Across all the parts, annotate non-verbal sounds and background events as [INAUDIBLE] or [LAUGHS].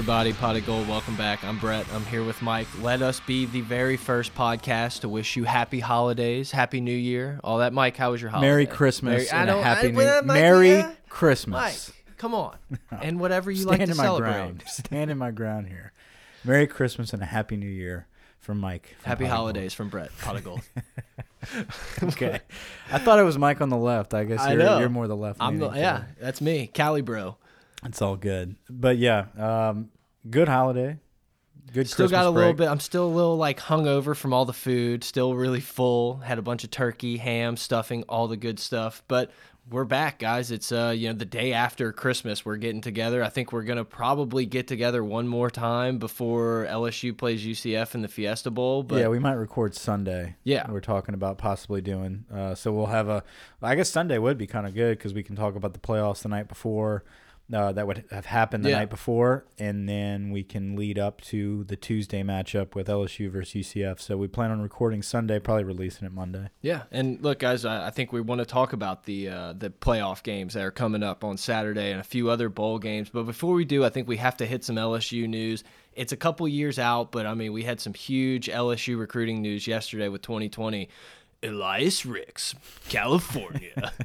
Everybody, Pot of Gold, welcome back. I'm Brett. I'm here with Mike. Let us be the very first podcast to wish you happy holidays, happy New Year, all that. Mike, how was your holiday? Merry Christmas Merry- and a Happy I- New Mike, Merry yeah. Christmas. Mike, come on. [LAUGHS] And whatever you Stand like to in my celebrate. ground. Stand in my ground here. Merry Christmas and a Happy New Year from Mike. from Happy Pot holidays from Brett, Pot of Gold. [LAUGHS] Okay. I thought it was Mike on the left. I guess you're, know. you're more the left. I'm the, yeah, that's me, Cali bro. It's all good. But yeah, um, good holiday. Good Still Christmas got a little bit. I'm still a little like hungover from all the food. Still really full. Had a bunch of turkey, ham, stuffing, all the good stuff. But we're back, guys. It's uh, you know, the day after Christmas. We're getting together. I think we're gonna probably get together one more time before LSU plays UCF in the Fiesta Bowl. But yeah, we might record Sunday. Yeah. we're talking about possibly doing. Uh, so we'll have a. I guess Sunday would be kind of good because we can talk about the playoffs the night before. Uh, that would have happened the Yeah. night before, and then we can lead up to the Tuesday matchup with LSU versus UCF. So we plan on recording Sunday, probably releasing it Monday. Yeah, and look, guys, I, I think we want to talk about the uh, the playoff games that are coming up on Saturday and a few other bowl games. But before we do, I think we have to hit some LSU news. It's a couple years out, but I mean, we had some huge LSU recruiting news yesterday with 2020. Elias Ricks, California. [LAUGHS]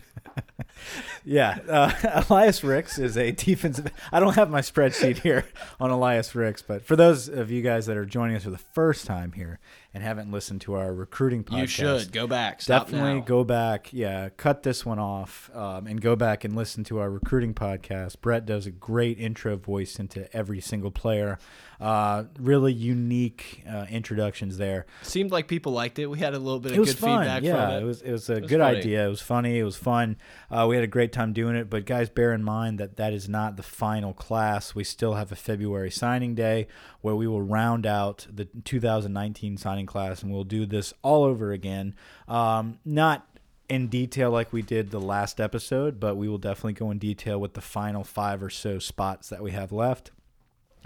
Yeah, uh, [LAUGHS] Elias Ricks is a defensive. I don't have my spreadsheet here on Elias Ricks, but for those of you guys that are joining us for the first time here and haven't listened to our recruiting podcast, you should go back. Stop definitely now. go back. Yeah, cut this one off um, and go back and listen to our recruiting podcast. Brett does a great intro voice into every single player. Uh, really unique uh, introductions there. Seemed like people liked it. We had a little bit of It good fun. feedback yeah, from it. it was it was a was good funny. idea. It was funny. It was fun. Uh, we had a great time doing it. But guys, bear in mind that that is not the final class. We still have a February signing day where we will round out the 2019 signing class, and we'll do this all over again. Um, not in detail like we did the last episode, but we will definitely go in detail with the final five or so spots that we have left.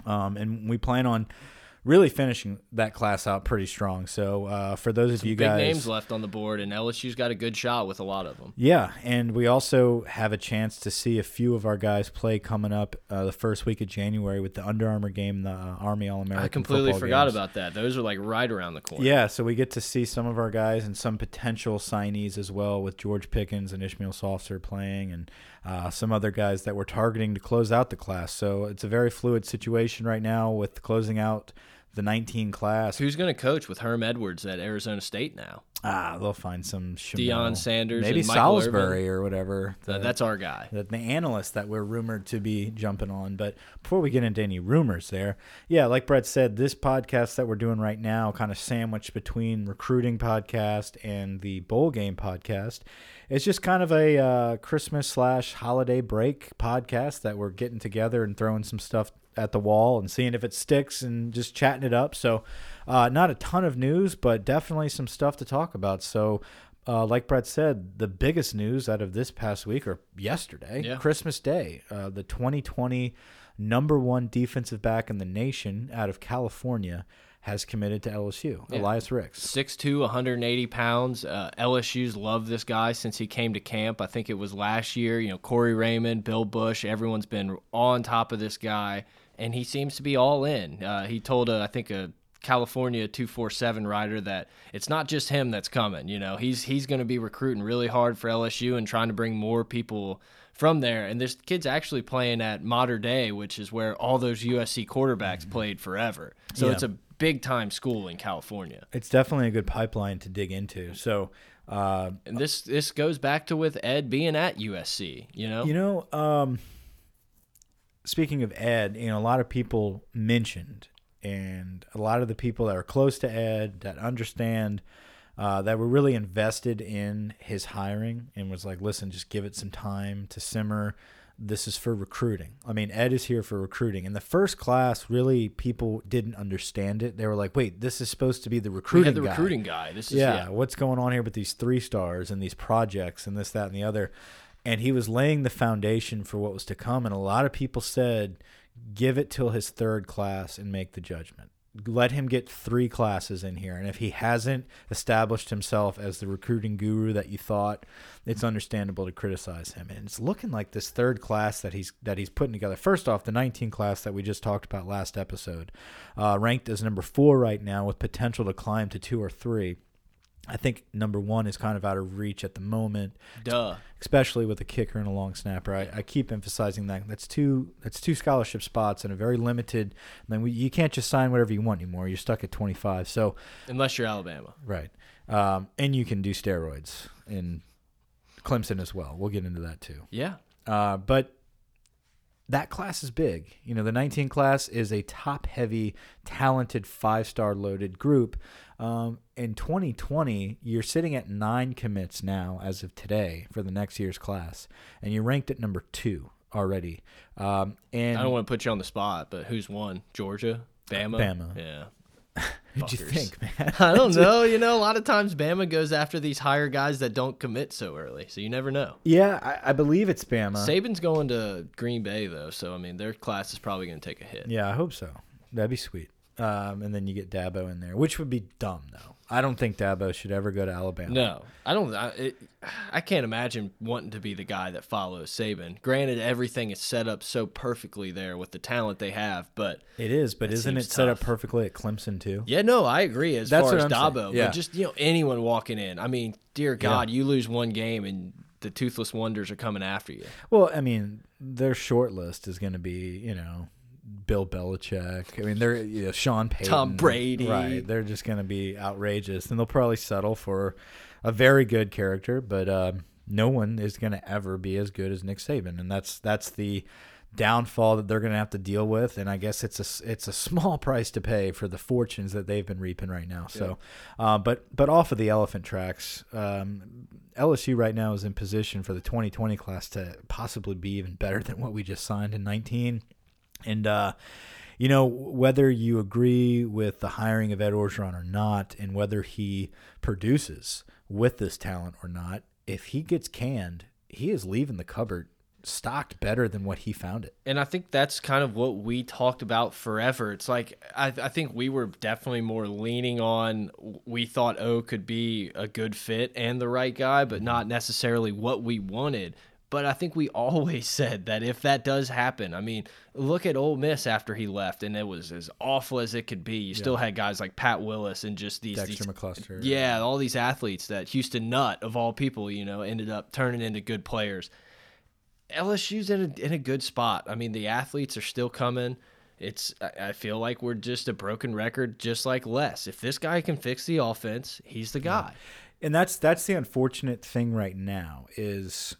Um, and we plan on really finishing that class out pretty strong. So uh, for those of you Big guys, names left on the board, and LSU's got a good shot with a lot of them. yeah, and we also have a chance to see a few of our guys play coming up uh, the first week of January with the Under Armour game, the uh, Army All American. I completely forgot about that. Those are like right around the corner. Yeah, so we get to see some of our guys and some potential signees as well, with George Pickens and Ishmael Sopsher playing, and uh, some other guys that we're targeting to close out the class. So it's a very fluid situation right now with closing out the 19 class. Who's going to coach with Herm Edwards at Arizona State now? Ah, they'll find some Shamil. Deion Sanders maybe Salisbury or whatever. Th- The- That's our guy. the, the analyst that we're rumored to be jumping on. But before we get into any rumors there, yeah, like Brett said, this podcast that we're doing right now, kind of sandwiched between recruiting podcast and the bowl game podcast, it's just kind of a uh, Christmas slash holiday break podcast that we're getting together and throwing some stuff at the wall and seeing if it sticks and just chatting it up. So, uh, not a ton of news, but definitely some stuff to talk about. So, uh, like Brett said, the biggest news out of this past week or yesterday, Yeah. Christmas Day, uh, the 2020 number one defensive back in the nation out of California has committed to LSU, Yeah. Elias Ricks. 6'2", 180 pounds. Uh, LSU's loved this guy since he came to camp. I think it was last year. You know, Corey Raymond, Bill Busch, everyone's been on top of this guy, and he seems to be all in. Uh, he told, a, I think, a California 247 rider that it's not just him that's coming. You know, he's he's going to be recruiting really hard for LSU and trying to bring more people from there. And this kid's actually playing at Mater Dei, which is where all those USC quarterbacks played forever. So Yeah. it's a big time school in California. It's definitely a good pipeline to dig into. So, uh, And this this goes back to with Ed being at USC. You know, you know, um, speaking of Ed, you know, a lot of people mentioned, and a lot of the people that are close to Ed that understand. Uh, that were really invested in his hiring and was like, listen, just give it some time to simmer. This is for recruiting. I mean, Ed is here for recruiting. In the first class, really, people didn't understand it. They were like, wait, this is supposed to be the recruiting the guy. recruiting guy. This is yeah, yeah. what's going on here with these three stars and these projects and this, that, and the other. And he was laying the foundation for what was to come. And a lot of people said, give it till his third class and make the judgment. Let him get three classes in here. And if he hasn't established himself as the recruiting guru that you thought, it's understandable to criticize him. And it's looking like this third class that he's that he's putting together. First off, the 19 class that we just talked about last episode, uh, ranked as number four right now with potential to climb to two or three. I think number one is kind of out of reach at the moment, Duh. especially with a kicker and a long snapper. I, I keep emphasizing that that's two that's two scholarship spots and a very limited. I mean, we, you can't just sign whatever you want anymore. You're stuck at 25. So Unless you're Alabama. right, um, and you can do steroids in Clemson as well. We'll get into that too. Yeah. Uh, but that class is big. You know, the 19 class is a top heavy, talented, five star loaded group. Um, in 2020, you're sitting at nine commits now as of today for the next year's class, and you're ranked at number two already. Um, and I don't want to put you on the spot, but who's won? Georgia? Bama? Bama. Yeah. [LAUGHS] who'd you think, man? I don't [LAUGHS] know. You know, a lot of times Bama goes after these higher guys that don't commit so early, so you never know. yeah, I, I believe it's Bama. Saban's going to Green Bay though, so I mean their class is probably going to take a hit. Yeah, I hope so. That'd be sweet. Um, and then you get Dabo in there, which would be dumb though. I don't think Dabo should ever go to Alabama. No, I don't. I, it, I can't imagine wanting to be the guy that follows Saban. Granted, everything is set up so perfectly there with the talent they have, but It is, but isn't it set up perfectly at Clemson too? yeah, no, I agree. As That's far as I'm. Dabo, Yeah. but just you know anyone walking in. I mean, dear God, you lose one game and the toothless wonders are coming after you. Well, I mean, their short list is going to be, you know, Bill Belichick. I mean, they're you know, Sean Payton, Tom Brady. Right? They're just going to be outrageous, and they'll probably settle for a very good character, but um, no one is going to ever be as good as Nick Saban, and that's that's the downfall that they're going to have to deal with and i guess it's a it's a small price to pay for the fortunes that they've been reaping right now so uh, but but off of the elephant tracks um, lsu right now is in position for the 2020 class to possibly be even better than what we just signed in 19 and uh, you know whether you agree with the hiring of Ed Orgeron or not, and whether he produces with this talent or not, if he gets canned, he is leaving the cupboard stocked better than what he found it. And I think that's kind of what we talked about forever. It's like I, I think we were definitely more leaning on we thought O could be a good fit and the right guy, but not necessarily what we wanted. But I think we [LAUGHS] always said that if that does happen, I mean, look at Ole Miss after he left, and it was as awful as it could be. You still had guys like Pat Willis and just these, Dexter these McCluster. yeah, all these athletes that Houston Nutt of all people, you know, ended up turning into good players. LSU's in a in a good spot. I mean, the athletes are still coming. It's I I feel like we're just a broken record, just like Les. If this guy can fix the offense, he's the guy. and that's that's the unfortunate thing right now is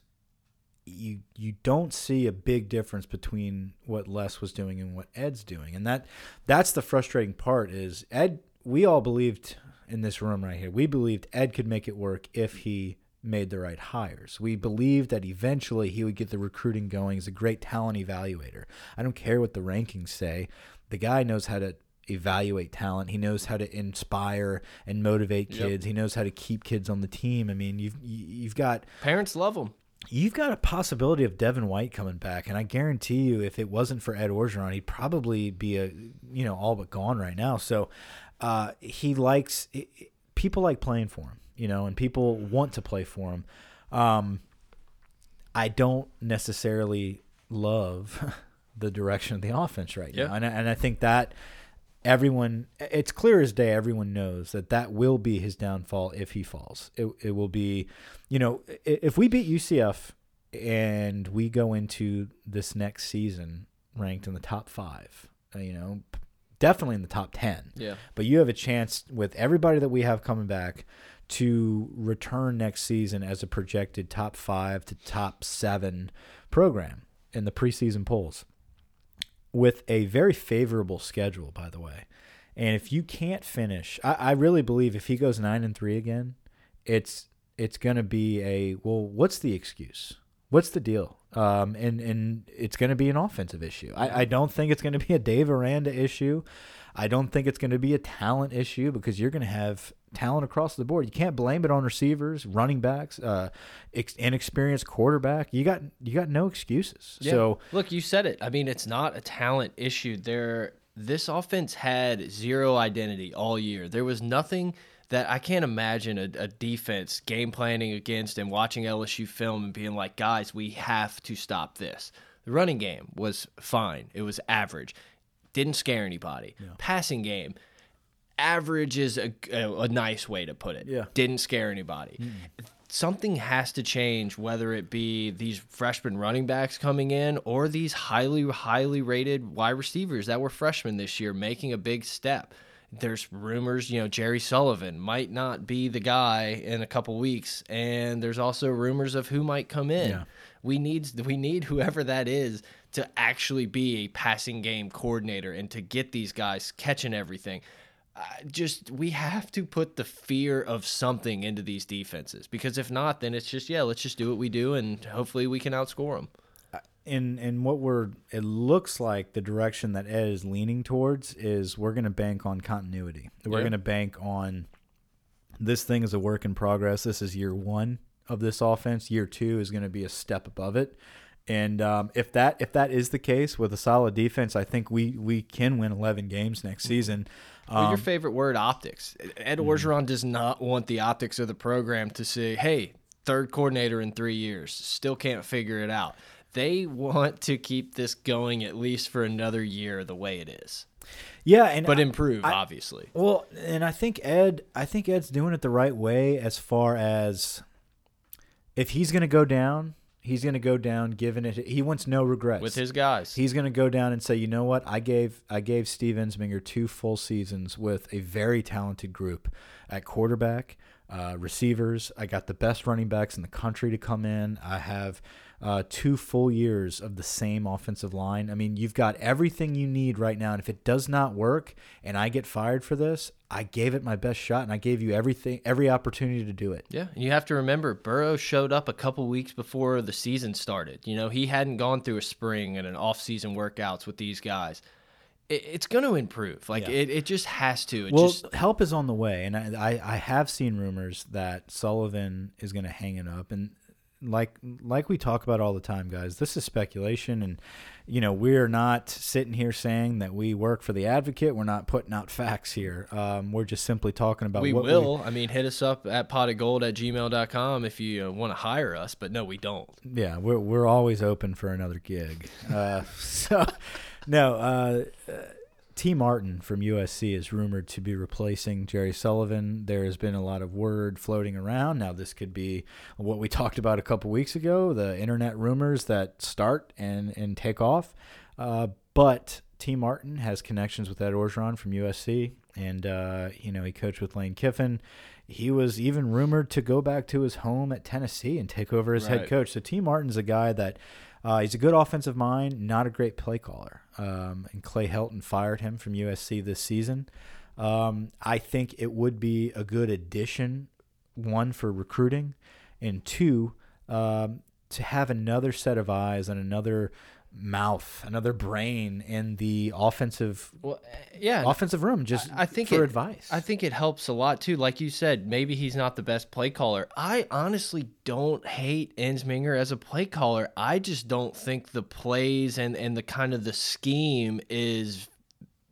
you you don't see a big difference between what Les was doing and what Ed's doing, and that that's the frustrating part. Is Ed? We all believed in this room right here. We believed Ed could make it work if he made the right hires. We believed that eventually he would get the recruiting going. He's a great talent evaluator. I don't care what the rankings say. The guy knows how to evaluate talent. He knows how to inspire and motivate Yep. kids. He knows how to keep kids on the team. I mean, you've you've got Parents love him. You've got a possibility of Devin White coming back, and I guarantee you, if it wasn't for Ed Orgeron, he'd probably be a you know all but gone right now. So uh, he likes it, it- people like playing for him, you know, and people want to play for him. Um, I don't necessarily love [LAUGHS] the direction of the offense right Yeah. now, and I, and I think that everyone it's clear as day everyone knows that that will be his downfall if he falls it, it will be you know if we beat ucf and we go into this next season ranked in the top five uh, you know definitely in the top 10. Yeah. But you have a chance with everybody that we have coming back to return next season as a projected top five to top seven program in the preseason polls with a very favorable schedule, by the way. And if you can't finish, I, I really believe if he goes nine and three again, it's it's going to be a well. What's the excuse? What's the deal? Um, and and it's going to be an offensive issue. I, I don't think it's going to be a Dave Aranda issue. I don't think it's going to be a talent issue because you're going to have talent across the board. You can't blame it on receivers, running backs, uh, inexperienced quarterback. You got you got no excuses. Yeah. So look, you said it. I mean, it's not a talent issue. There, this offense had zero identity all year. There was nothing that I can't imagine a, a, defense game planning against and watching LSU film and being like, guys, we have to stop this. The running game was fine. It was average. Didn't scare anybody. Yeah. Passing game, average is a, a, a, nice way to put it. Yeah. Didn't scare anybody. Mm. Something has to change, whether it be these freshman running backs coming in or these highly, highly rated wide receivers that were freshmen this year making a big step there's rumors, you know, Jerry Sullivan might not be the guy in a couple weeks, and there's also rumors of who might come in. Yeah. We need we need whoever that is to actually be a passing game coordinator and to get these guys catching everything. Uh, just we have to put the fear of something into these defenses because if not, then it's just yeah, let's just do what we do and hopefully we can outscore them in in what we're it looks like the direction that Ed is leaning towards is we're going to bank on continuity. We're yeah. going to bank on this thing is a work in progress. This is year one of this offense. Year two is going to be a step above it. And um, if that if that is the case with a solid defense, I think we we can win 11 games next season. Well, your um, favorite word, optics. Ed mm-hmm. Orgeron does not want the optics of the program to say, "Hey, third coordinator in three years, still can't figure it out." they want to keep this going at least for another year the way it is. Yeah, and but improve I, obviously. Well, and I think Ed, I think Ed's doing it the right way as far as if he's going to go down, he's going to go down giving it he wants no regrets. With his guys. He's going to go down and say you know what? I gave i gave steve ensminger two full seasons with a very talented group at quarterback uh, receivers. I got the best running backs in the country to come in. I have uh, two full years of the same offensive line. I mean, you've got everything you need right now. And if it does not work and I get fired for this, I gave it my best shot and I gave you everything, every opportunity to do it. Yeah. And you have to remember, Burrow showed up a couple weeks before the season started. You know, he hadn't gone through a spring and an off-season workouts with these guys it's going to improve. Like yeah. it, it just has to. It well, just... help is on the way, and I, I have seen rumors that Sullivan is going to hang it up, and like like we talk about all the time, guys. This is speculation, and you know we're not sitting here saying that we work for the advocate. We're not putting out facts here. Um, we're just simply talking about. We will. We, I mean, hit us up at potofgold at gmail.com if you uh, want to hire us. But no, we don't. Yeah, we're we're always open for another gig. Uh, [LAUGHS] so no. Uh, Tee Martin from USC is rumored to be replacing Jerry Sullivan. There has been a lot of word floating around. Now, this could be what we talked about a couple weeks ago the internet rumors that start and, and take off. Uh, but Tee Martin has connections with Ed Orgeron from USC, and, uh, you know, he coached with Lane Kiffin. He was even rumored to go back to his home at Tennessee and take over as right. head coach. So, Tee Martin's a guy that uh, he's a good offensive mind, not a great play caller. Um, and Clay Helton fired him from USC this season. Um, I think it would be a good addition, one for recruiting, and two um, to have another set of eyes and another mouth, another brain in the offensive well, uh, yeah, offensive room just I, I think for it, advice. I think it helps a lot too. Like you said, maybe he's not the best play caller. I honestly don't hate Ensminger as a play caller. I just don't think the plays and and the kind of the scheme is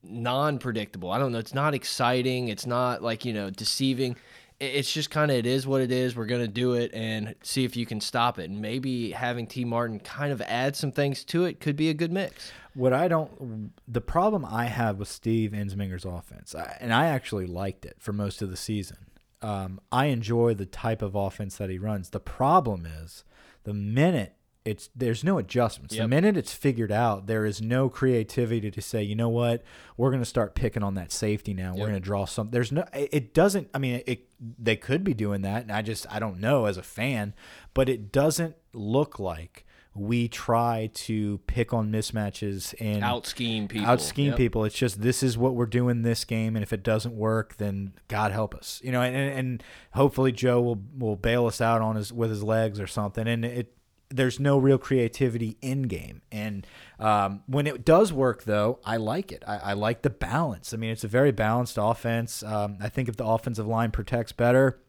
non-predictable. I don't know. It's not exciting. It's not like, you know, deceiving it's just kind of it is what it is. We're gonna do it and see if you can stop it. And maybe having Tee Martin kind of add some things to it could be a good mix. What I don't, the problem I have with Steve Ensminger's offense, and I actually liked it for most of the season. Um, I enjoy the type of offense that he runs. The problem is the minute it's there's no adjustments. The minute it's figured out, there is no creativity to say, you know what, we're going to start picking on that safety now. We're going to draw some. There's no. It doesn't. I mean, it. They could be doing that, and I just I don't know as a fan, but it doesn't look like we try to pick on mismatches and Out scheme people. out scheme Yep. people. It's just this is what we're doing this game, and if it doesn't work, then God help us, you know. And, and, and hopefully Joe will will bail us out on his with his legs or something. And it there's no real creativity in game. And um, when it does work, though, I like it. I, I like the balance. I mean, it's a very balanced offense. Um, I think if the offensive line protects better.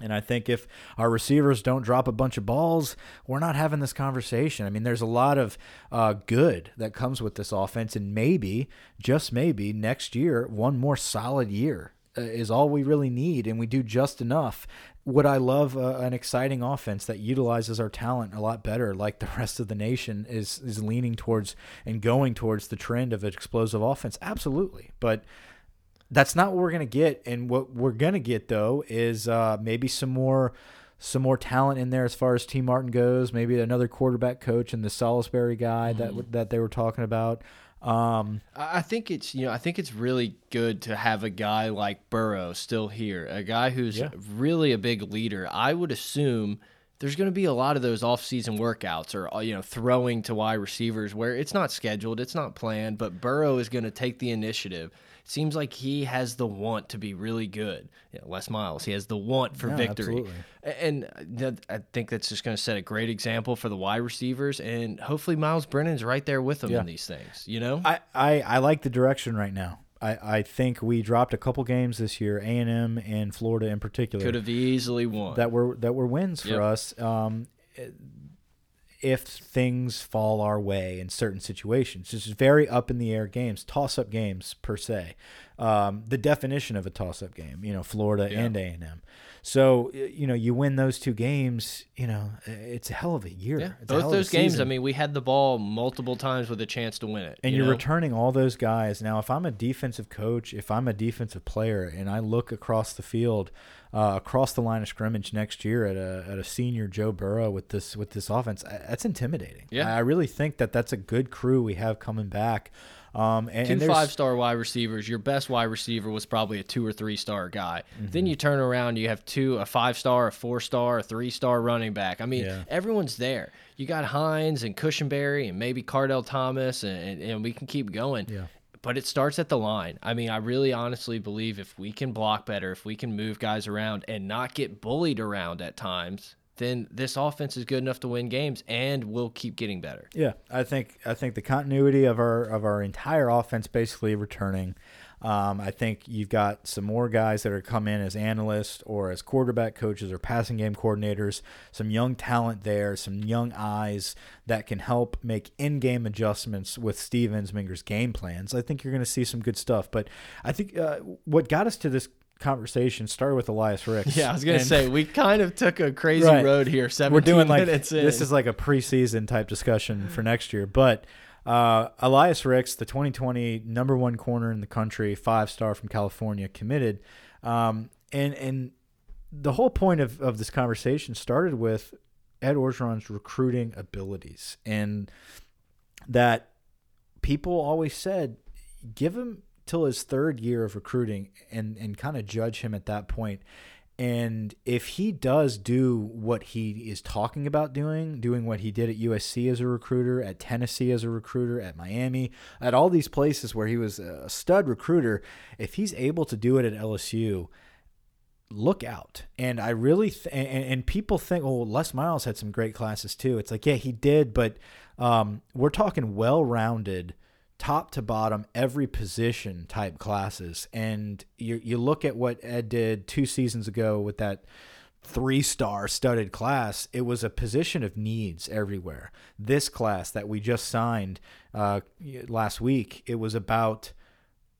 And I think if our receivers don't drop a bunch of balls, we're not having this conversation. I mean, there's a lot of uh, good that comes with this offense, and maybe, just maybe, next year, one more solid year is all we really need, and we do just enough. Would I love uh, an exciting offense that utilizes our talent a lot better, like the rest of the nation is is leaning towards and going towards the trend of an explosive offense? Absolutely, but that's not what we're gonna get. And what we're gonna get though is uh, maybe some more some more talent in there as far as Tee Martin goes. Maybe another quarterback coach and the Salisbury guy that that they were talking about. Um, I I think it's you know I think it's really good to have a guy like Burrow still here, a guy who's Yeah. really a big leader. I would assume there's going to be a lot of those off-season workouts or uh, you know throwing to wide receivers where it's not scheduled, it's not planned, but Burrow is going to take the initiative. Seems like he has the want to be really good. Les Miles, he has the want for Yeah, victory. absolutely. And that, I think that's just going to set a great example for the wide receivers, and hopefully Myles Brennan's right there with them Yeah. in these things. You know, I, I I like the direction right now. I, I think we dropped a couple games this year, A and M and Florida in particular. could have easily won. that were that were wins for Yep. us. Um, if things fall our way in certain situations, this is very up in the air games, toss up games per se. Um, the definition of a toss up game, you know, Florida Yeah. and A and M. So you know, you win those two games, you know, it's a hell of a year. yeah, It's a hell both a those games. I mean, we had the ball multiple times with a chance to win it. and you you're know? returning all those guys. Now, if I'm a defensive coach, if I'm a defensive player, and I look across the field, uh, across the line of scrimmage next year at a at a senior Joe Burrow with this with this offense, that's intimidating. Yeah. I really think that that's a good crew we have coming back. Um, and, Two and five star wide receivers. Your best wide receiver was probably a two or three star guy. Mm-hmm. Then you turn around, you have two, a five star, a four star, a three star running back. I mean, Yeah. everyone's there. You got Hines and Cushionberry and maybe Kardell Thomas, and, and, and we can keep going. Yeah. But it starts at the line. I mean, I really honestly believe if we can block better, if we can move guys around and not get bullied around at times, then this offense is good enough to win games and we'll keep getting better. Yeah, I think I think the continuity of our of our entire offense basically returning. Um, I think you've got some more guys that are come in as analysts or as quarterback coaches or passing game coordinators. Some young talent there, some young eyes that can help make in-game adjustments with Steve Ensminger's game plans. I think you're going to see some good stuff. But I think uh, what got us to this conversation started with Elias Ricks. [LAUGHS] Yeah, I was gonna And- say we kind of took a crazy Right. road here. 17 we're doing like minutes in. this is like a preseason type discussion for next year. But uh, Elias Ricks, the 2020 number one corner in the country, five star from California, committed, um, and and the whole point of, of this conversation started with Ed Orgeron's recruiting abilities and that people always said give him till his third year of recruiting and and kind of judge him at that point. and if he does do what he is talking about doing, doing what he did at USC as a recruiter, at Tennessee as a recruiter, at Miami, at all these places where he was a stud recruiter, if he's able to do it at LSU, look out. And I really and, and people think, oh, Les Miles had some great classes too. It's like, yeah, he did, but um, we're talking well-rounded, top to bottom, every position type classes. And you you look at what Ed did two seasons ago with that three-star studded class. It was a position of needs everywhere. This class that we just signed uh, last week, it was about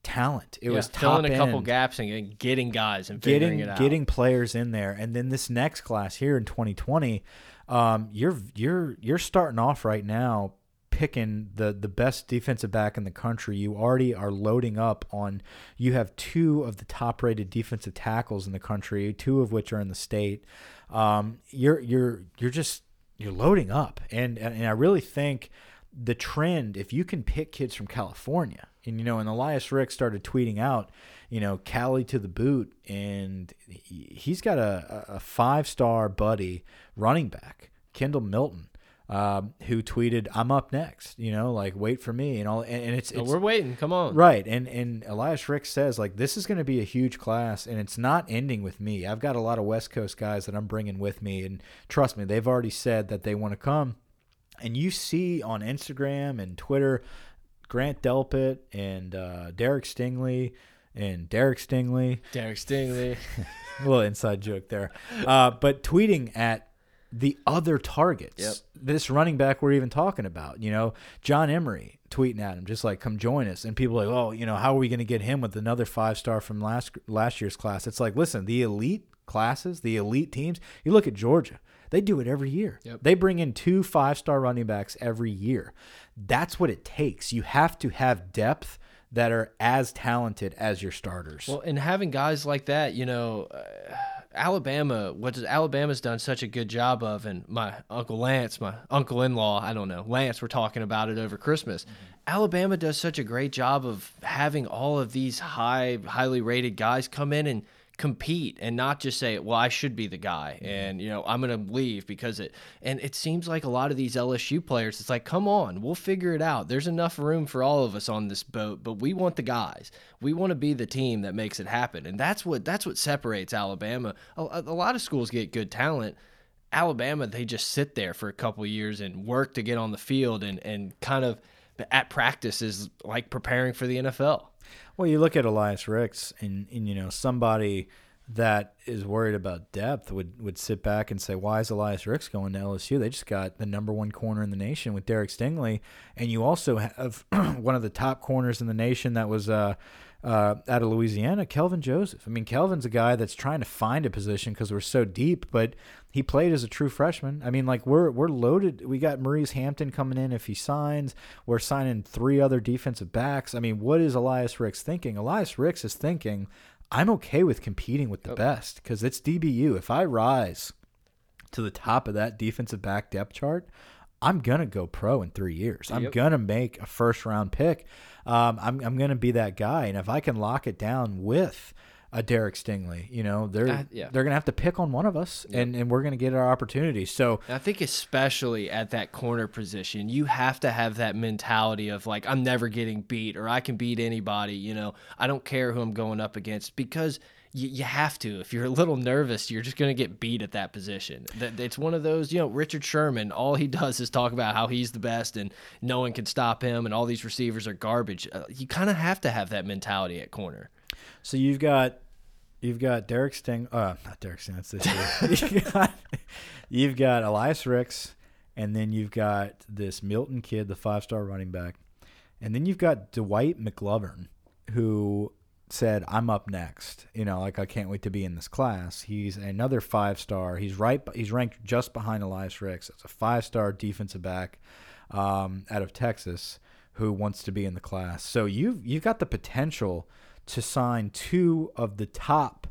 talent. It Yeah, was filling a couple gaps and getting- guys and figuring getting it out. getting players in there and then this next class here in 2020 um, you're you're you're starting off right now picking the the best defensive back in the country you already are loading up on you have two of the top rated defensive tackles in the country two of which are in the state um, you're you're you're just you're loading up, and and I really think the trend, if you can pick kids from California, and you know, and Elias Rick started tweeting out, you know, Cali to the boot, and he's got a, a five star buddy running back, Kendall Milton. Um, who tweeted, "I'm up next," you know, like wait for me, and all, and, and it's, Oh, it's we're waiting. Come on. Right, and and Elias Rick says like this is going to be a huge class, and it's not ending with me. I've got a lot of West Coast guys that I'm bringing with me, and trust me, they've already said that they want to come. And you see on Instagram and Twitter, Grant Delpit and uh, Derek Stingley and Derek Stingley, Derek Stingley. a [LAUGHS] little inside joke there, uh, but tweeting at the other targets. Yep. This running back we're even talking about, you know, John Emery tweeting at him, just like, "Come join us." And people are like, "Oh, you know, how are we going to get him with another five star from last last year's class?" It's like, listen, the elite classes, the elite teams. You look at Georgia; they do it every year. Yep. They bring in two five star running backs every year. That's what it takes. You have to have depth that are as talented as your starters. Well, and having guys like that, you know, uh, Alabama, what does Alabama's done such a good job of, and my uncle Lance, my uncle-in-law, I don't know, Lance, we're talking about it over Christmas. Mm-hmm. Alabama does such a great job of having all of these high, highly rated guys come in and compete and not just say, "Well, I should be the guy," mm-hmm. and you know, I'm going to leave because it. And it seems like a lot of these LSU players, it's like, "Come on, we'll figure it out. There's enough room for all of us on this boat, but we want the guys. We want to be the team that makes it happen." And that's what that's what separates Alabama. A, a lot of schools get good talent. Alabama, they just sit there for a couple years and work to get on the field and and kind of at practice is like preparing for the NFL. Well, you look at Elias Ricks, and, and you know somebody that is worried about depth would would sit back and say, "Why is Elias Ricks going to LSU? They just got the number one corner in the nation with Derek Stingley, and you also have [CLEARS THROAT] one of the top corners in the nation that was." Uh, uh, out of Louisiana, Kelvin Joseph. I mean, Kelvin's a guy that's trying to find a position because we're so deep, but he played as a true freshman. I mean, like we're we're loaded. We got Maurice Hampton coming in if he signs. We're signing three other defensive backs. I mean, what is Elias Ricks thinking? Elias Ricks is thinking, I'm okay with competing with the best because it's DBU. If I rise to the top of that defensive back depth chart, I'm gonna go pro in three years. I'm gonna make a first round pick. Um, I'm I'm gonna be that guy, and if I can lock it down with a Derek Stingley, you know, they're Uh, yeah. they're gonna have to pick on one of us, and and we're gonna get our opportunity. So I think especially at that corner position, you have to have that mentality of like I'm never getting beat or I can beat anybody, you know. I don't care who I'm going up against because you, you have to. If you're a little nervous, you're just going to get beat at that position. That it's one of those, you know, Richard Sherman, all he [LAUGHS] does is talk about how he's the best and no one can stop him and all these receivers are garbage. Uh, you kind of have to have that mentality at corner. So you've got you've got Derek Sting, uh, not Derek Sting. That's this year. [LAUGHS] you've, got, you've got Elias Ricks, and then you've got this Milton kid, the five star running back, and then you've got Dwight McGlothern, who said, "I'm up next." You know, like I can't wait to be in this class. He's another five star. He's right. He's ranked just behind Elias Ricks. It's a five star defensive back um, out of Texas who wants to be in the class. So you've you've got the potential to sign two of the top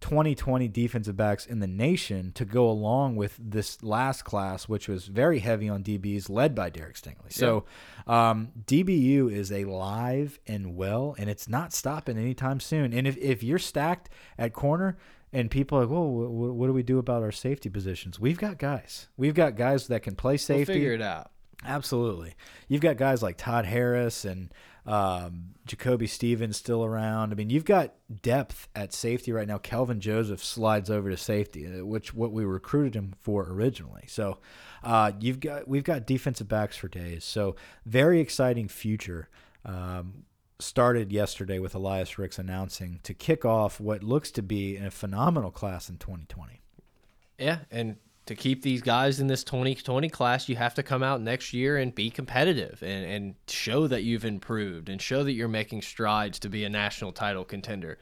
2020 defensive backs in the nation to go along with this last class, which was very heavy on DBs, led by Derek Stingley. So um, DBU is alive and well, and it's not stopping anytime soon. And if, if you're stacked at corner, and people are like, well, what, do we do about our safety positions? We've got guys. We've got guys that can play We'll safety. figure it out. Absolutely. You've got guys like Todd Harris and um, Jacoby Stevens still around. I mean, you've got depth at safety right now. Kelvin Joseph slides over to safety, uh, which what we recruited him for originally. So, uh, you've got we've got defensive backs for days. So, very exciting future. Um, started yesterday with Elias Ricks announcing to kick off what looks to be a phenomenal class in 2020. Yeah, and to keep these guys in this 2020 class, you have to come out next year and be competitive and, and show that you've improved and show that you're making strides to be a national title contender.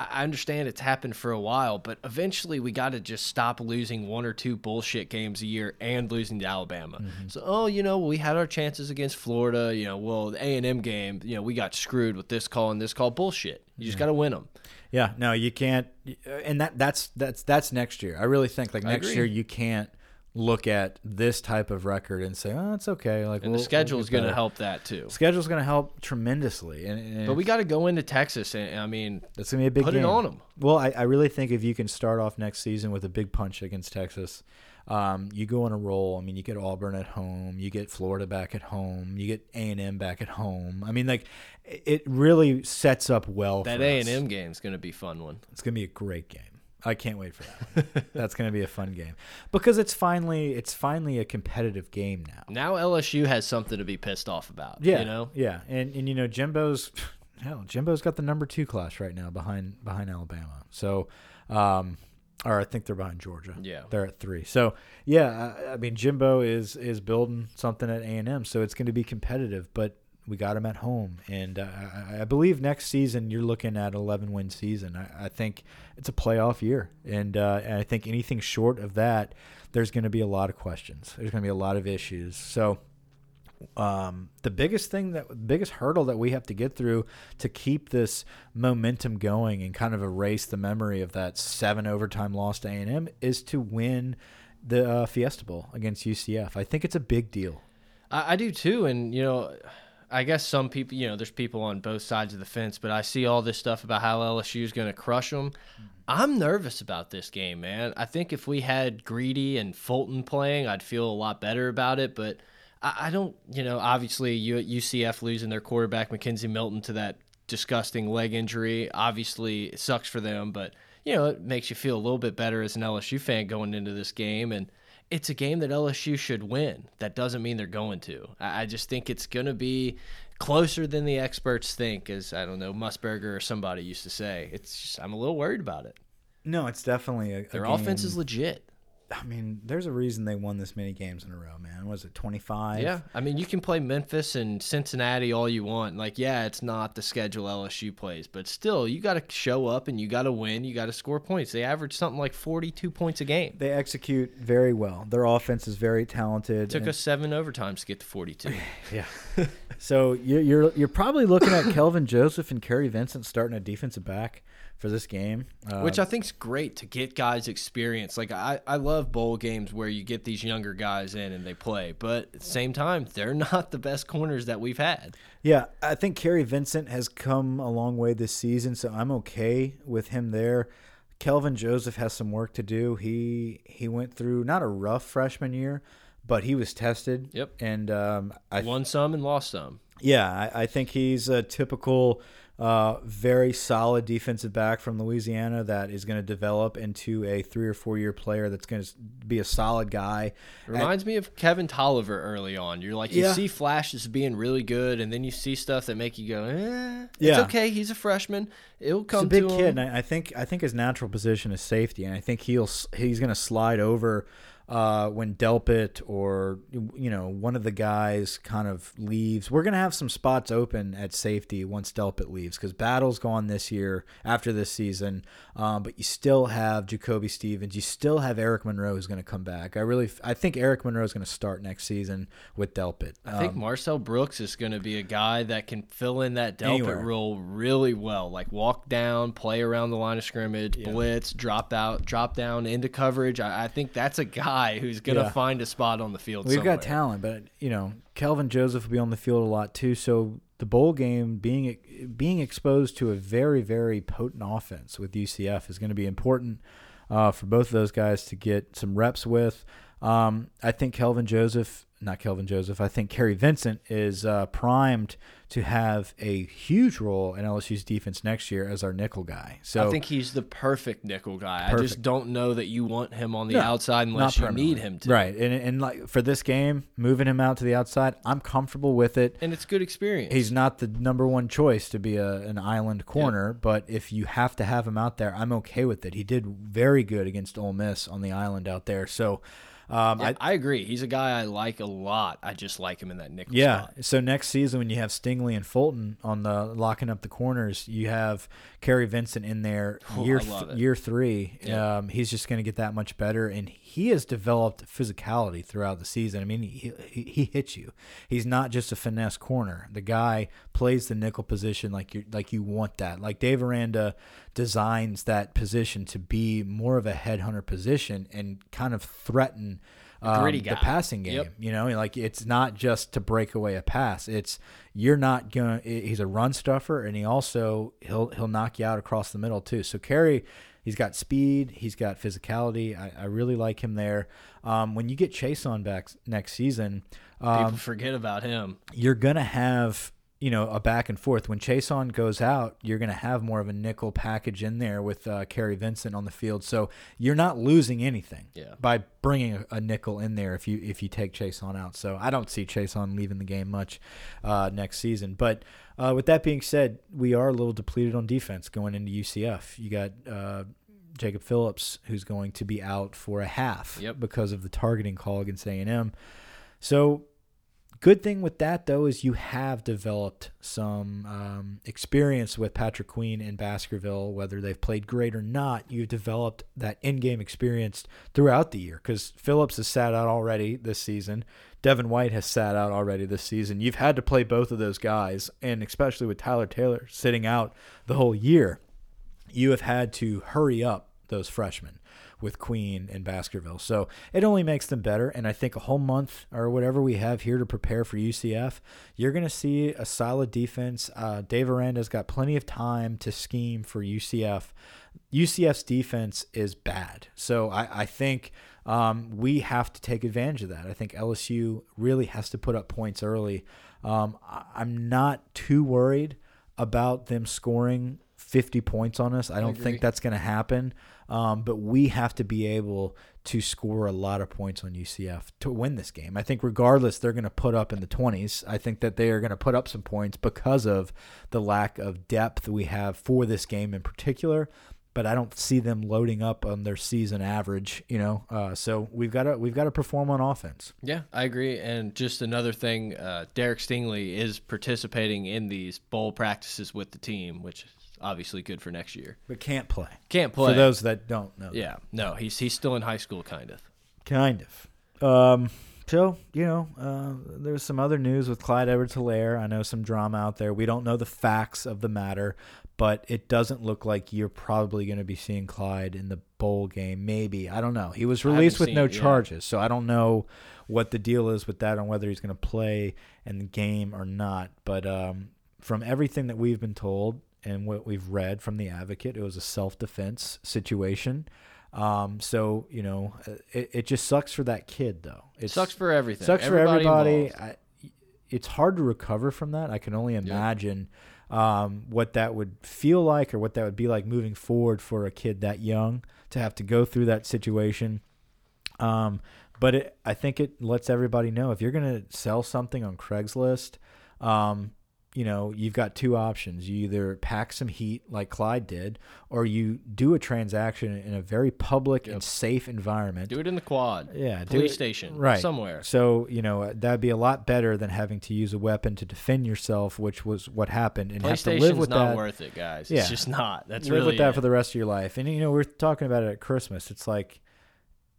I I understand it's happened for a while, but eventually we got to just stop losing one or two bullshit games a year and losing to Alabama. Mm-hmm. So, oh, you know, we had our chances against Florida. You know, well, the A and M game, you know, we got screwed with this call and this call. Bullshit. You just got to win them. Yeah, no, you can't, and that that's that's that's next year. I really think like I next agree. year you can't look at this type of record and say, "Oh, it's okay." Like, And we'll- the schedule is going to help that too. Schedule's going to help tremendously, and, and But we got to go into Texas, and I mean, That's gonna be a big put game. it on them. Well, I, I really think if you can start off next season with a big punch against Texas, um, you go on a roll. I mean, you get Auburn at home, you get Florida back at home, you get A and M back at home. I mean, like it really sets up well. That A and M game is going to be a fun one. It's gonna be a great game. I can't wait for that. That's gonna be a fun game because it's finally it's finally a competitive game now. Now LSU has something to be pissed off about. Yeah, you know. yeah, and and you know Jimbo's [SIGHS] hell, Jimbo's got the number two class right now behind behind Alabama. So, um, or I think they're behind Georgia. Yeah. they're at three. So yeah, I, I mean Jimbo is is building something at A and M, so it's going to be competitive, but. We got him at home, and uh, I, believe next season you're looking at 11 win season. I, I think it's a playoff year, and, uh, and I think anything short of that, there's going to be a lot of questions. There's going to be a lot of issues. So um, the biggest thing that biggest hurdle that we have to get through to keep this momentum going and kind of erase the memory of that seven overtime loss to A&M is to win the uh, Fiesta Bowl against UCF. I think it's a big deal. I do too, and you know, I guess some people, you know, there's people on both sides of the fence, but I see all this stuff about how LSU is going to crush them. Mm-hmm. I'm nervous about this game, man. I think if we had Greedy and Fulton playing, I'd feel a lot better about it, but I, I don't, you know, obviously UCF losing their quarterback McKenzie Milton to that disgusting leg injury, obviously it sucks for them, but you know, it makes you feel a little bit better as an LSU fan going into this game and it's a game that LSU should win. That doesn't mean they're going to. I just think it's going to be closer than the experts think, as I don't know, Musburger or somebody used to say. It's just, I'm a little worried about it. No, it's definitely a, a Their offense is legit. I mean, there's a reason they won this many games in a row, man. Was it 25? Yeah, I mean, you can play Memphis and Cincinnati all you want. Like, yeah, it's not the schedule LSU plays, but still, you got to show up and you got to win. You got to score points. They average something like 42 points a game. They execute very well. Their offense is very talented. It Took us seven overtimes to get to 42. [LAUGHS] Yeah. [LAUGHS] so you're, you're you're probably looking at Kelvin Joseph and Kary Vincent starting a defensive back for this game. Uh, Which I think is great to get guys experience. Like I, I love bowl games where you get these younger guys in and they play, but at the same time, they're [LAUGHS] not the best corners that we've had. yeah, I think Kary Vincent has come a long way this season, so I'm okay with him there. Kelvin Joseph has some work to do. He he went through not a rough freshman year, but he was tested. Yep. And um, I Won some and lost some. Yeah, I, I think he's a typical, uh, very solid defensive back from Louisiana that is going to develop into a three or four year player that's going to be a solid guy. Reminds me of Kevin Toliver early on. You're like you Yeah. see flashes being really good, and then you see stuff that make you go, eh, it's Yeah. okay. He's a freshman. It'll come. He's a big kid, and I, I think I think his natural position is safety, and I think he'll he's going to slide over uh, when Delpit or you know one of the guys kind of leaves. We're going to have some spots open at safety once Delpit leaves because Battle's gone this year after this season, um, but you still have Jacoby Stevens, you still have Eric Monroe who's going to come back. I really I think Eric Monroe is going to start next season with Delpit. I think Marcel Brooks is going to be a guy that can fill in that Delpit Anywhere. role really well. Like walk down, play around the line of scrimmage, blitz, drop out, drop down into coverage. I, I think that's a guy who's going to Yeah. find a spot on the field. We've somewhere. got talent, but you know, Kelvin Joseph will be on the field a lot too. So the bowl game being being exposed to a very very potent offense with UCF is going to be important uh, for both of those guys to get some reps with. Um, I think Kelvin Joseph, not Kelvin Joseph, I think Kary Vincent is uh, primed to have a huge role in LSU's defense next year as our nickel guy. So I think he's the perfect nickel guy. I just don't know that you want him on the No, outside unless you need him to. right, and and like for this game, moving him out to the outside, I'm comfortable with it. And it's good experience. He's not the number one choice to be a, an island corner, but if you have to have him out there, I'm okay with it. He did very good against Ole Miss on the island out there. So, um, Yeah, I, I, agree. He's a guy I like a lot. I just like him in that nickel yeah. spot. So next season, when you have Stingley and Fulton on the locking up the corners, you have Kary Vincent in there Oh, year I love th- it. year three. Yeah. Um, he's just going to get that much better, and he has developed physicality throughout the season. I mean, he, he he hits you. He's not just a finesse corner. The guy plays the nickel position like you like you want that. Like Dave Aranda designs that position to be more of a headhunter position and kind of threaten um, the guy. passing game. Yep. You know, like it's not just to break away a pass. It's you're not going. He's a run stuffer, and he also he'll he'll knock you out across the middle too. So Kary, he's got speed, he's got physicality. I, I really like him there. Um, when you get Chase on back next season, um, People forget about him. you're gonna have you know a back and forth. When Chason goes out, you're gonna have more of a nickel package in there with uh, Kary Vincent on the field. So you're not losing anything Yeah. by bringing a, a nickel in there if you if you take Chason out. So I don't see Chason leaving the game much uh, next season. But uh, with that being said, we are a little depleted on defense going into UCF. You got. Uh, Jacob Phillips, who's going to be out for a half Yep. because of the targeting call against A&M. So Good thing with that though is you have developed some um, experience with Patrick Queen in Baskerville, whether they've played great or not. You've developed that in-game experience throughout the year because Phillips has sat out already this season. Devin White has sat out already this season. You've had to play both of those guys, and especially with Tyler Taylor sitting out the whole year, you have had to hurry up those freshmen with Queen and Baskerville. So it only makes them better. And I think a whole month or whatever we have here to prepare for UCF, you're going to see a solid defense. Uh, Dave Aranda's got plenty of time to scheme for UCF. UCF's defense is bad. So I, I think um, we have to take advantage of that. I think LSU really has to put up points early. Um, I, I'm not too worried about them scoring 50 points on us. I don't agree. think that's going to happen. Um, but we have to be able to score a lot of points on UCF to win this game. I think regardless, they're going to put up in the 20s. I think that they are going to put up some points because of the lack of depth we have for this game in particular. But I don't see them loading up on their season average, you know. Uh, so we've got to we've got to perform on offense. Yeah, I agree. And just another thing, uh, Derek Stingley is participating in these bowl practices with the team, which obviously good for next year. But can't play. Can't play. For those that don't know. yeah, no, he's he's still in high school, kind of. Kind of. Um, so, you know, uh, there's some other news with Clyde Edwards Helaire. I know some drama out there. We don't know the facts of the matter, but it doesn't look like you're probably going to be seeing Clyde in the bowl game. Maybe. I don't know. He was released with no it, yeah. charges, so I don't know what the deal is with that on whether he's going to play in the game or not. But um, from everything that we've been told and what we've read from the advocate, it was a self defense situation. Um, so you know, uh, it, it just sucks for that kid though. It sucks for everything. Sucks Everybody for everybody. I, it's hard to recover from that. I can only imagine um, what that would feel like or what that would be like moving forward for a kid that young to have to go through that situation. Um, but it, I think it lets everybody know if you're going to sell something on Craigslist, um, you know, you've got two options. You either pack some heat like Clyde did, or you do a transaction in a very public and safe environment. Do it in the quad. Yeah, do police it- station, right somewhere. So you know that'd be a lot better than having to use a weapon to defend yourself, which was what happened, and have to live with not that. worth it, guys. Yeah. It's just not. That's live really with that it. for the rest of your life. And you know we're talking about it at Christmas. It's like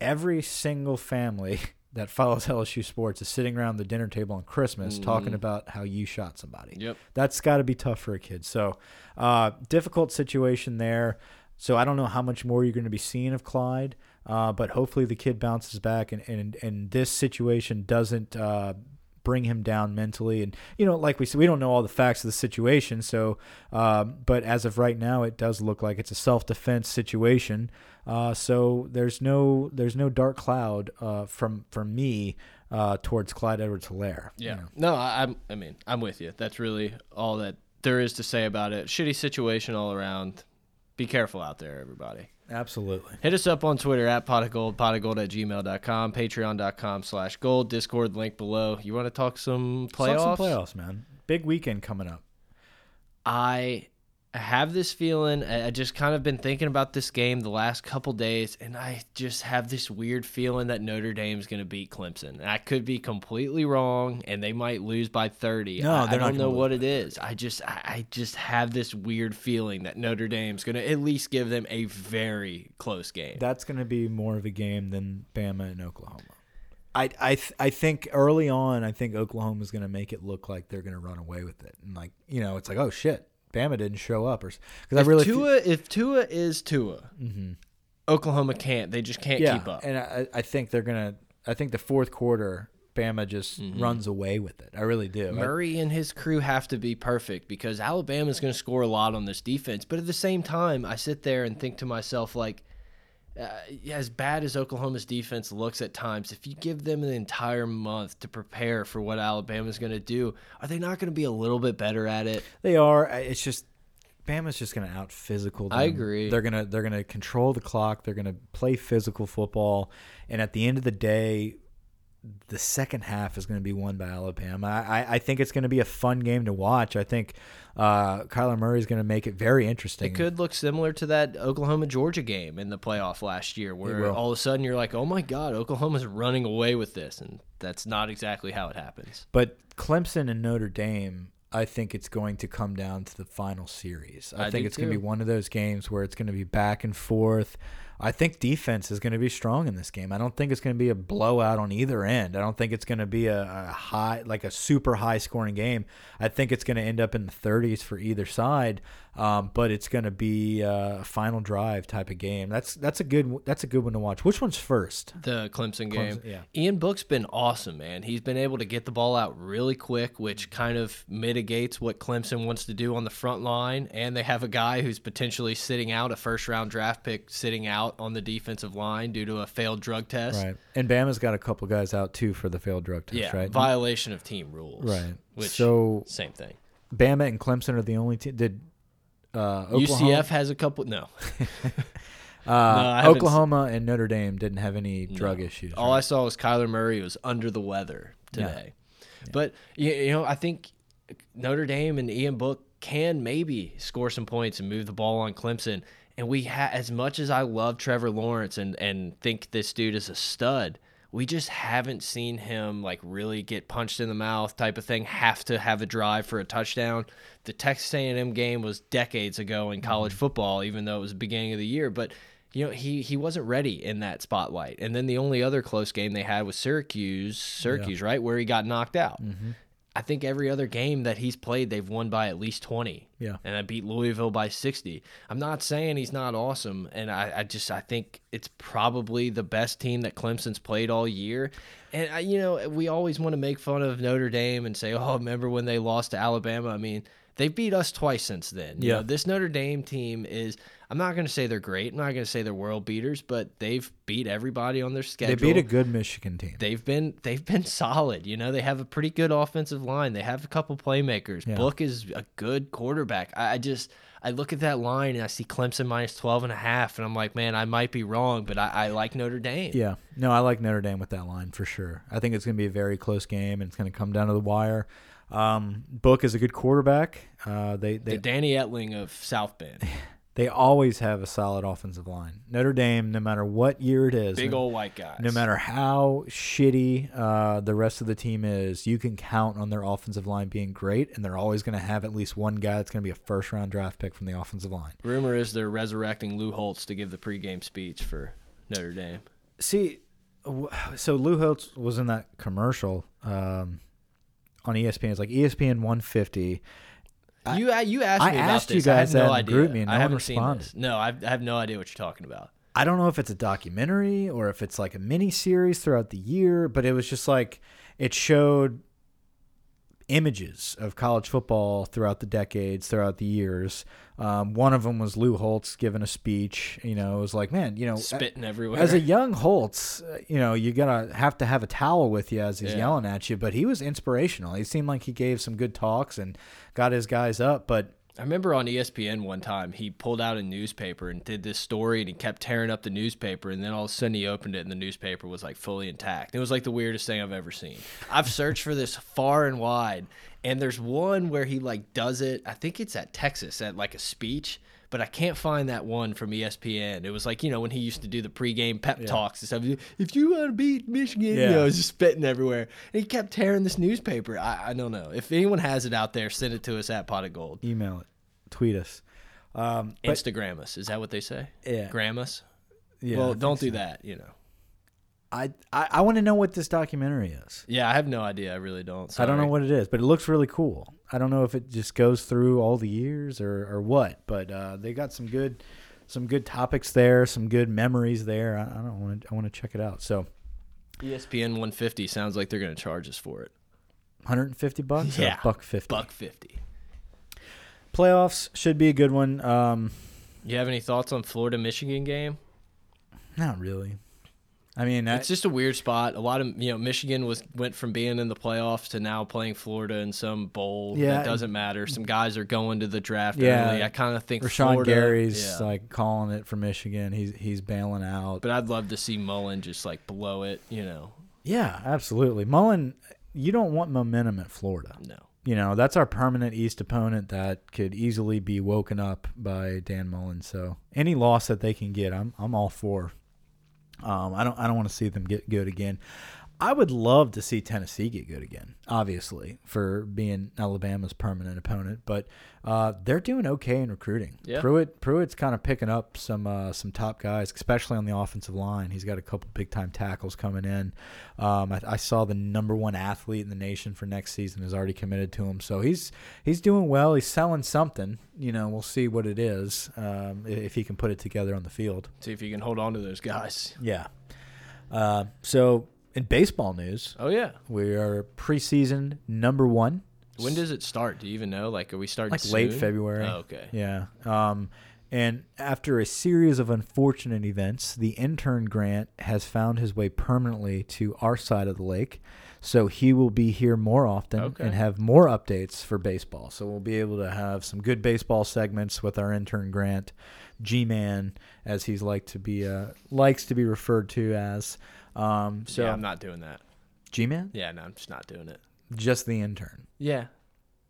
every single family that follows [LAUGHS] LSU sports is sitting around the dinner table on Christmas talking Mhm. about how you shot somebody. Yep. That's got to be tough for a kid. So, uh, difficult situation there. So I don't know how much more you're going to be seeing of Clyde, uh, but hopefully the kid bounces back and and, and this situation doesn't. Uh, bring him down mentally and you know like we said we don't know all the facts of the situation so um, but as of right now it does look like it's a self-defense situation uh, so there's no there's no dark cloud uh, from from me uh, towards Clyde Edwards Helaire Yeah. No, I, I'm. I mean, I'm with you. That's really all that there is to say about it. Shitty situation all around. Be careful out there, everybody. Absolutely Hit us up on Twitter at pot of gold, pot of gold at gmail.com, patreon.com slash gold, Discord link below. You want to talk some playoffs? Talk some playoffs man big weekend coming up I have this feeling. I I just kind of been thinking about this game the last couple days, and I just have this weird feeling that Notre Dame's going to beat Clemson. And I could be completely wrong, and they might lose by thirty. No, I, I they're not don't know what it is. I just, I, I just have this weird feeling that Notre Dame's going to at least give them a very close game. that's going to be more of a game than Bama and Oklahoma. I I th- I think early on, I think Oklahoma's going to make it look like they're going to run away with it, and like you know, it's like oh shit, Bama didn't show up, or because I really Tua, if Tua is Tua, Mhm. Oklahoma can't. They just can't yeah, keep up. and I I think they're going to I think the fourth quarter, Bama just runs away with it. I really do. I- Murray and his crew have to be perfect because Alabama's going to score a lot on this defense. But at the same time, I sit there and think to myself, like, uh, as bad as Oklahoma's defense looks at times, if you give them an entire month to prepare for what Alabama's going to do, are they not going to be a little bit better at it? They are. It's just Bama's just going to out physical. I agree. They're gonna they're gonna control the clock. They're gonna play physical football, and at the end of the day, the second half is going to be won by Alabama. I, I, I think it's going to be a fun game to watch. I think uh, Kyler Murray is going to make it very interesting. It could look similar to that Oklahoma Georgia game in the playoff last year, where all of a sudden you're like, oh my God, Oklahoma's running away with this. And that's not exactly how it happens. But Clemson and Notre Dame, I think it's going to come down to the final series. I, I think it's going to be one of those games where it's going to be back and forth. I think defense is going to be strong in this game. I don't think it's going to be a blowout on either end. I don't think it's going to be a, a high, like a super high scoring game. I think it's going to end up in the 30s for either side. Um, but it's going to be a final drive type of game. That's that's a good that's a good one to watch. Which one's first? The Clemson game. Clemson, yeah. Ian Book's been awesome, man. He's been able to get the ball out really quick, which kind of mitigates what Clemson wants to do on the front line. And they have a guy who's potentially sitting out, a first round draft pick sitting out on the defensive line due to a failed drug test. Right. And Bama's got a couple guys out too for the failed drug test, Yeah, right? violation of team rules. Right. Which so same thing. Bama and Clemson are the only team. Did uh, Oklahoma, UCF has a couple. No, [LAUGHS] uh, haven't Oklahoma and Notre Dame didn't have any drug No. issues. All? I saw was Kyler Murray was under the weather today. But you, you know, I think Notre Dame and Ian Book can maybe score some points and move the ball on Clemson. And we ha as much as I love Trevor Lawrence and and think this dude is a stud, we just haven't seen him like really get punched in the mouth type of thing. Have to have a drive for a touchdown. The Texas A&M game was decades ago in mm-hmm. college football, even though it was the beginning of the year. But you know he he wasn't ready in that spotlight. And then the only other close game they had was Syracuse, Syracuse, right, where he got knocked out. Mm-hmm. I think every other game that he's played, they've won by at least 20. Yeah. And I beat Louisville by 60. I'm not saying he's not awesome. And I, I just, I think it's probably the best team that Clemson's played all year. And, I, you know, we always want to make fun of Notre Dame and say, oh, remember when they lost to Alabama? I mean, they've beat us twice since then. You Yeah. know, this Notre Dame team is, I'm not going to say they're great. I'm not going to say they're world beaters, but they've beat everybody on their schedule. they beat a good Michigan team. they've been they've been [LAUGHS] solid. You know, they have a pretty good offensive line. They have a couple playmakers. Yeah. Book is a good quarterback. I, I just I look at that line and I see Clemson minus 12 and a half and I'm like, man, I might be wrong, but I, I like Notre Dame. yeah. No, I like Notre Dame with that line for sure. I think it's going to be a very close game and it's going to come down to the wire. Um, Book is a good quarterback. Uh, they The Danny Etling of South Bend. [LAUGHS] they always have a solid offensive line. Notre Dame, no matter what year it is, Big no- old white guys. No matter how shitty uh, the rest of the team is, you can count on their offensive line being great, and they're always going to have at least one guy that's going to be a first round draft pick from the offensive line. Rumor is they're resurrecting Lou Holtz to give the pregame speech for Notre Dame. See, so Lou Holtz was in that commercial um, on ESPN. It's like ESPN 150. I- you uh, you asked I me about asked you this. I guys have that no in idea. group me and I no one haven't seen responded. this. No, I, I have no idea what you're talking about. I don't know if it's a documentary or if it's like a mini series throughout the year, but it was just like it showed images of college football throughout the decades, throughout the years. Um, one of them was Lou Holtz giving a speech. You know, it was like, man, you know, Spitting everywhere. as a young Holtz, uh, you know, you gotta have to have a towel with you as he's Yeah. yelling at you. But he was inspirational. He seemed like he gave some good talks and got his guys up. But I remember on ESPN one time he pulled out a newspaper and did this story and he kept tearing up the newspaper and then all of a sudden he opened it and the newspaper was like fully intact. It was like the weirdest thing I've ever seen. I've searched for this far and wide and there's one where he like does it. I think it's at Texas at like a speech, but I can't find that one from ESPN. It was like, you know, when he used to do the pregame pep talks and stuff. If you want to beat Michigan, you Yeah. know, it's just spitting everywhere. And he kept tearing this newspaper. I, I don't know. If anyone has it out there, send it to us at Pot of Gold. email it, tweet us. Um, Instagram us. Is that what they say? Yeah. Gram us? yeah, well, don't do so. that, you know. I I, I want to know what this documentary is. Yeah, I have no idea. I really don't. I don't know what it is, but it looks really cool. I don't know if it just goes through all the years or, or what, but uh, they got some good some good topics there, some good memories there. I, I don't want to I want to check it out. So ESPN 150 sounds like they're going to charge us for it. 150 bucks. Yeah. buck 50. Buck 50. Playoffs should be a good one. Um, You have any thoughts on Florida Michigan game? not really. I mean, I, It's just a weird spot. A lot of you know, Michigan was went from being in the playoffs to now playing Florida in some bowl. Yeah. that doesn't matter. Some guys are going to the draft Yeah. early. I kind of think Rashan Florida, Gary's yeah. like calling it for Michigan. He's he's bailing out. But I'd love to see Mullen just like blow it. You know, yeah, absolutely. Mullen, you don't want momentum at Florida. no. You know, that's our permanent East opponent that could easily be woken up by Dan Mullen. So any loss that they can get, I'm I'm all for. Um, I don't I don't want to see them get good again. I would love to see Tennessee get good again, obviously, for being Alabama's permanent opponent. But uh, they're doing okay in recruiting. Yeah. Pruitt Pruitt's kind of picking up some uh, some top guys, especially on the offensive line. He's got a couple big time tackles coming in. Um, I, I saw the number one athlete in the nation for next season is already committed to him, so he's he's doing well. He's selling something. You know, we'll see what it is um, if he can put it together on the field. See if you can hold on to those guys. Yeah. Uh, so in baseball news, Oh yeah. we are preseason number one, When does it start? Do you even know? Like, are we starting like late soon? February. Oh, okay. Yeah. Um, and after a series of unfortunate events, the intern Grant has found his way permanently to our side of the lake. So he will be here more often Okay. and have more updates for baseball. So we'll be able to have some good baseball segments with our intern Grant, G-Man, as he's like to be uh, likes to be referred to as. Um, so yeah, I'm not doing that. G-Man, Yeah, no, I'm just not doing it. just the intern. Yeah,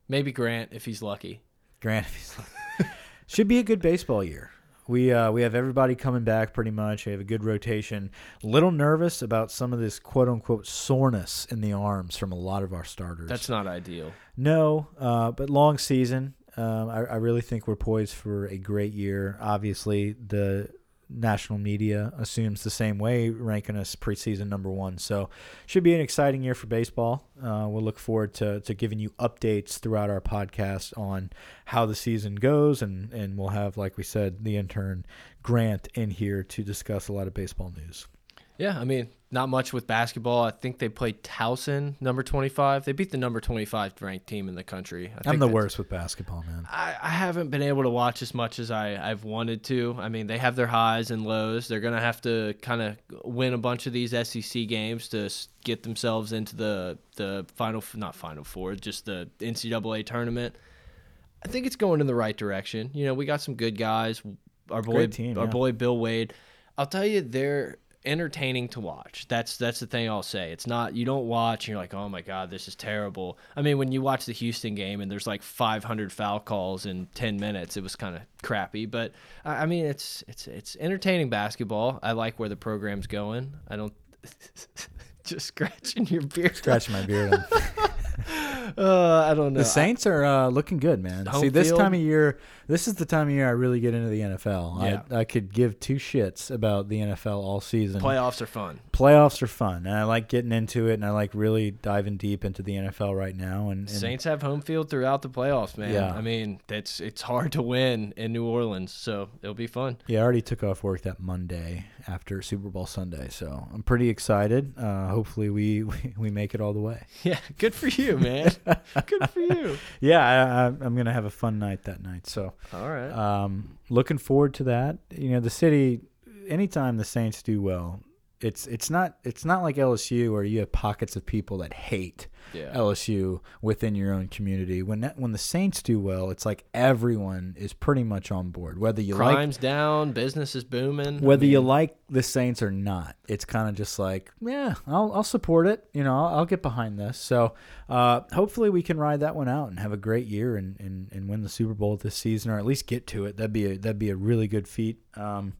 maybe Grant if he's lucky. Grant if he's like- [LAUGHS] should be a good baseball year. We uh, we have everybody coming back pretty much. We have a good rotation. Little nervous about some of this quote unquote soreness in the arms from a lot of our starters. That's not ideal. no, uh, but long season. Um, I, I really think we're poised for a great year. Obviously, the national media assumes the same way, ranking us preseason number one. So, should be an exciting year for baseball. Uh, we'll look forward to, to giving you updates throughout our podcast on how the season goes, and and we'll have, like we said, the intern Grant in here to discuss a lot of baseball news. Yeah, I mean, not much with basketball. I think they played Towson, number 25. They beat the number 25 ranked team in the country. I I'm think the worst with basketball, man. I, I haven't been able to watch as much as I, I've wanted to. I mean, they have their highs and lows. They're going to have to kind of win a bunch of these SEC games to get themselves into the, the final, not final four, just the NCAA tournament. I think it's going in the right direction. You know, we got some good guys. Our boy, team, our yeah. boy Will Wade. I'll tell you, they're entertaining to watch. That's that's the thing I'll say. It's not you don't watch and you're like, oh my god, this is terrible. I mean, when you watch the Houston game and there's like 500 foul calls in 10 minutes, it was kind of crappy. But I I mean, it's it's it's entertaining basketball. I like where the program's going. I don't. [LAUGHS] Just scratching your beard. Scratching my beard. [LAUGHS] Uh, I don't know. The Saints are uh, looking good, man. Home See, this field? time of year, this is the time of year I really get into the NFL. Yeah. I, I could give two shits about the NFL all season. Playoffs are fun. Playoffs are fun, and I like getting into it, and I like really diving deep into the NFL right now. And, and Saints have home field throughout the playoffs, man. Yeah. I mean, it's it's hard to win in New Orleans, so it'll be fun. yeah, I already took off work that Monday after Super Bowl Sunday, so I'm pretty excited. Uh, hopefully, we, [LAUGHS] we we make it all the way. Yeah, good for you, man. [LAUGHS] good for you. [LAUGHS] Yeah, I, I, I'm gonna have a fun night that night. So. All right. Um, looking forward to that. You know, the city. Anytime the Saints do well, it's it's not it's not like LSU where you have pockets of people that hate yeah. LSU within your own community. When that, when the Saints do well, it's like everyone is pretty much on board, whether you like Crime's down, business is booming. I whether you like the Saints or not, it's kind of just like, yeah, I'll, I'll support it. You know, I'll, I'll get behind this. So uh, hopefully we can ride that one out and have a great year and, and, and win the Super Bowl this season, or at least get to it. That'd be a, that'd be a really good feat. Um,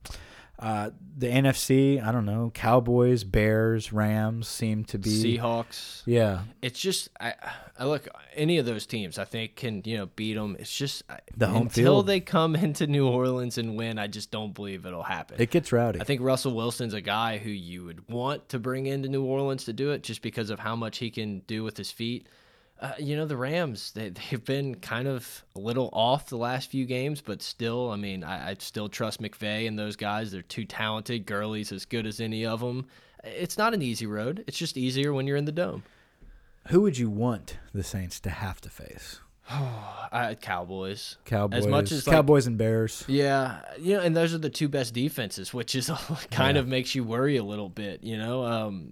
uh, the NFC, I don't know, Cowboys, Bears, Rams seem to be. Seahawks. Yeah, It's just I, I look any of those teams I think can you know beat them. It's just The home until field. they come [LAUGHS] into New Orleans and win. I just don't believe it'll happen. it gets rowdy. I think Russell Wilson's a guy who you would want to bring into New Orleans to do it just because of how much he can do with his feet. Uh, you know the Rams. They [LAUGHS] they've been kind of a little off the last few games, but still, I mean, I, I still trust McVay and those guys. They're too talented. Gurley's as good as any of them. It's not an easy road. It's just easier when you're in the dome. Who would you want the Saints to have to face? [SIGHS] Uh, Cowboys. Cowboys, As much as like, Cowboys and Bears. Yeah, you know, and those are the two best defenses, which is [LAUGHS] kind Yeah. of makes you worry a little bit. You know, um,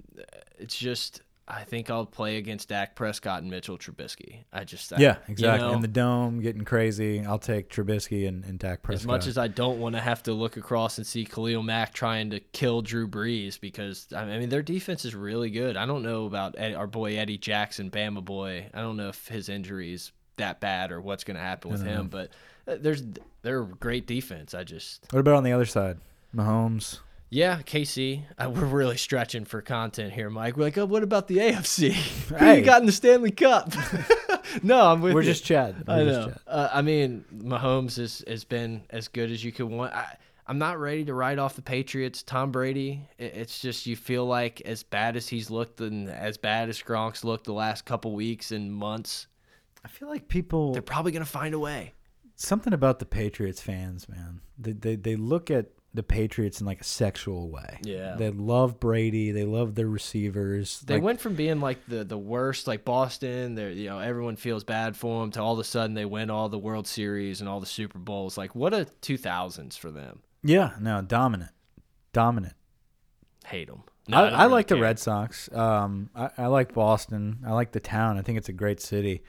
it's just I think I'll play against Dak Prescott and Mitchell Trubisky. I just I- Yeah, you exactly. know, In the dome, getting crazy. I'll take Trubisky and, and Dak Prescott. as much as I don't want to have to look across and see Khalil Mack trying to kill Drew Brees because I mean their defense is really good. I don't know about Ed, our boy Eddie Jackson, Bama boy. I don't know if his injury is that bad or what's going to happen with don't him, but uh, there's they're a great defense. I just what about on the other side? Mahomes. Yeah, KC. Uh, [LAUGHS] we're really stretching for content here, Mike. We're like, oh, what about the AFC? [LAUGHS] Who Hey. you got in the Stanley Cup? [LAUGHS] no, I'm with We're you. just chatting. We're I know. Uh, I mean, Mahomes has has been as good as you could want. I, I'm not ready to write off the Patriots. Tom Brady. it- It's just you feel like as bad as he's looked and as bad as Gronk's looked the last couple weeks and months, I feel like people they're probably gonna find a way. something about the Patriots fans, man. They, they they look at the Patriots in like a sexual way. Yeah. They love Brady. They love their receivers. They Like, went from being like the the worst, like Boston. They're you know everyone feels bad for them, to all of a sudden they win all the World Series and all the Super Bowls. Like what a 2000s for them. yeah, no, dominant, dominant. Hate them. I, I like the Red Sox. Um, I, I like Boston. I like the town. I think it's a great city.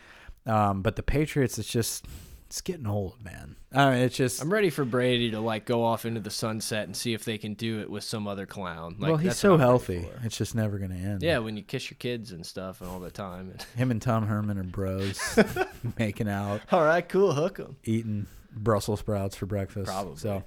Um, but the Patriots, it's just it's getting old, man. I mean, it's just I'm ready for Brady to like go off into the sunset and see if they can do it with some other clown. Like, well, he's so what I'm ready healthy. It's just never gonna end. Yeah, when you kiss your kids and stuff and all the time. [LAUGHS] him and Tom Herman are bros, [LAUGHS] making out, all right, cool, hook them. eating Brussels sprouts for breakfast. Probably. So,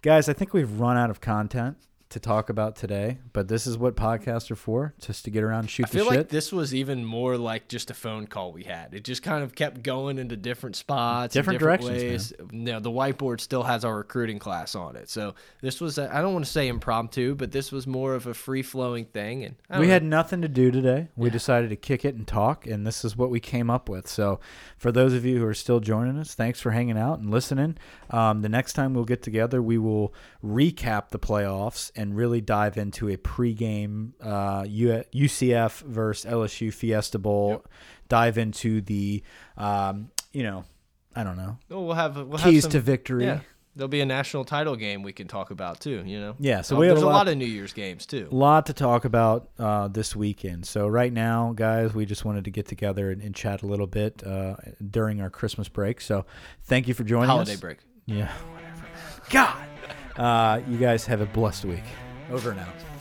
guys, I think we've run out of content to talk about today. But this is what podcasts are for, just to get around and shoot I feel the like shit. this was even more like just a phone call we had. It just kind of kept going into different spots, Different different directions, ways. No, the whiteboard still has our recruiting class on it. So this was I I don't want to say impromptu, but this was more of a free flowing thing. And we don't had nothing to do today. We decided to kick it and talk, and this is what we came up with. So, for those of you who are still joining us, thanks for hanging out and listening. Um, the next time we'll get together, we will recap the playoffs and really dive into a pregame uh, UCF versus LSU Fiesta Bowl. Dive into the, um, you know, I don't know, Oh, we'll have we'll keys have some, to victory. Yeah, there'll be a national title game we can talk about too. You know. Yeah, so Oh, we have there's a lot- lot of New Year's games too. A lot to talk about uh, this weekend. So right now, guys, we just wanted to get together and, and chat a little bit uh, during our Christmas break. So thank you for joining us. Holiday us. break. Yeah, whatever. God, uh, you guys have a blessed week. Over and out.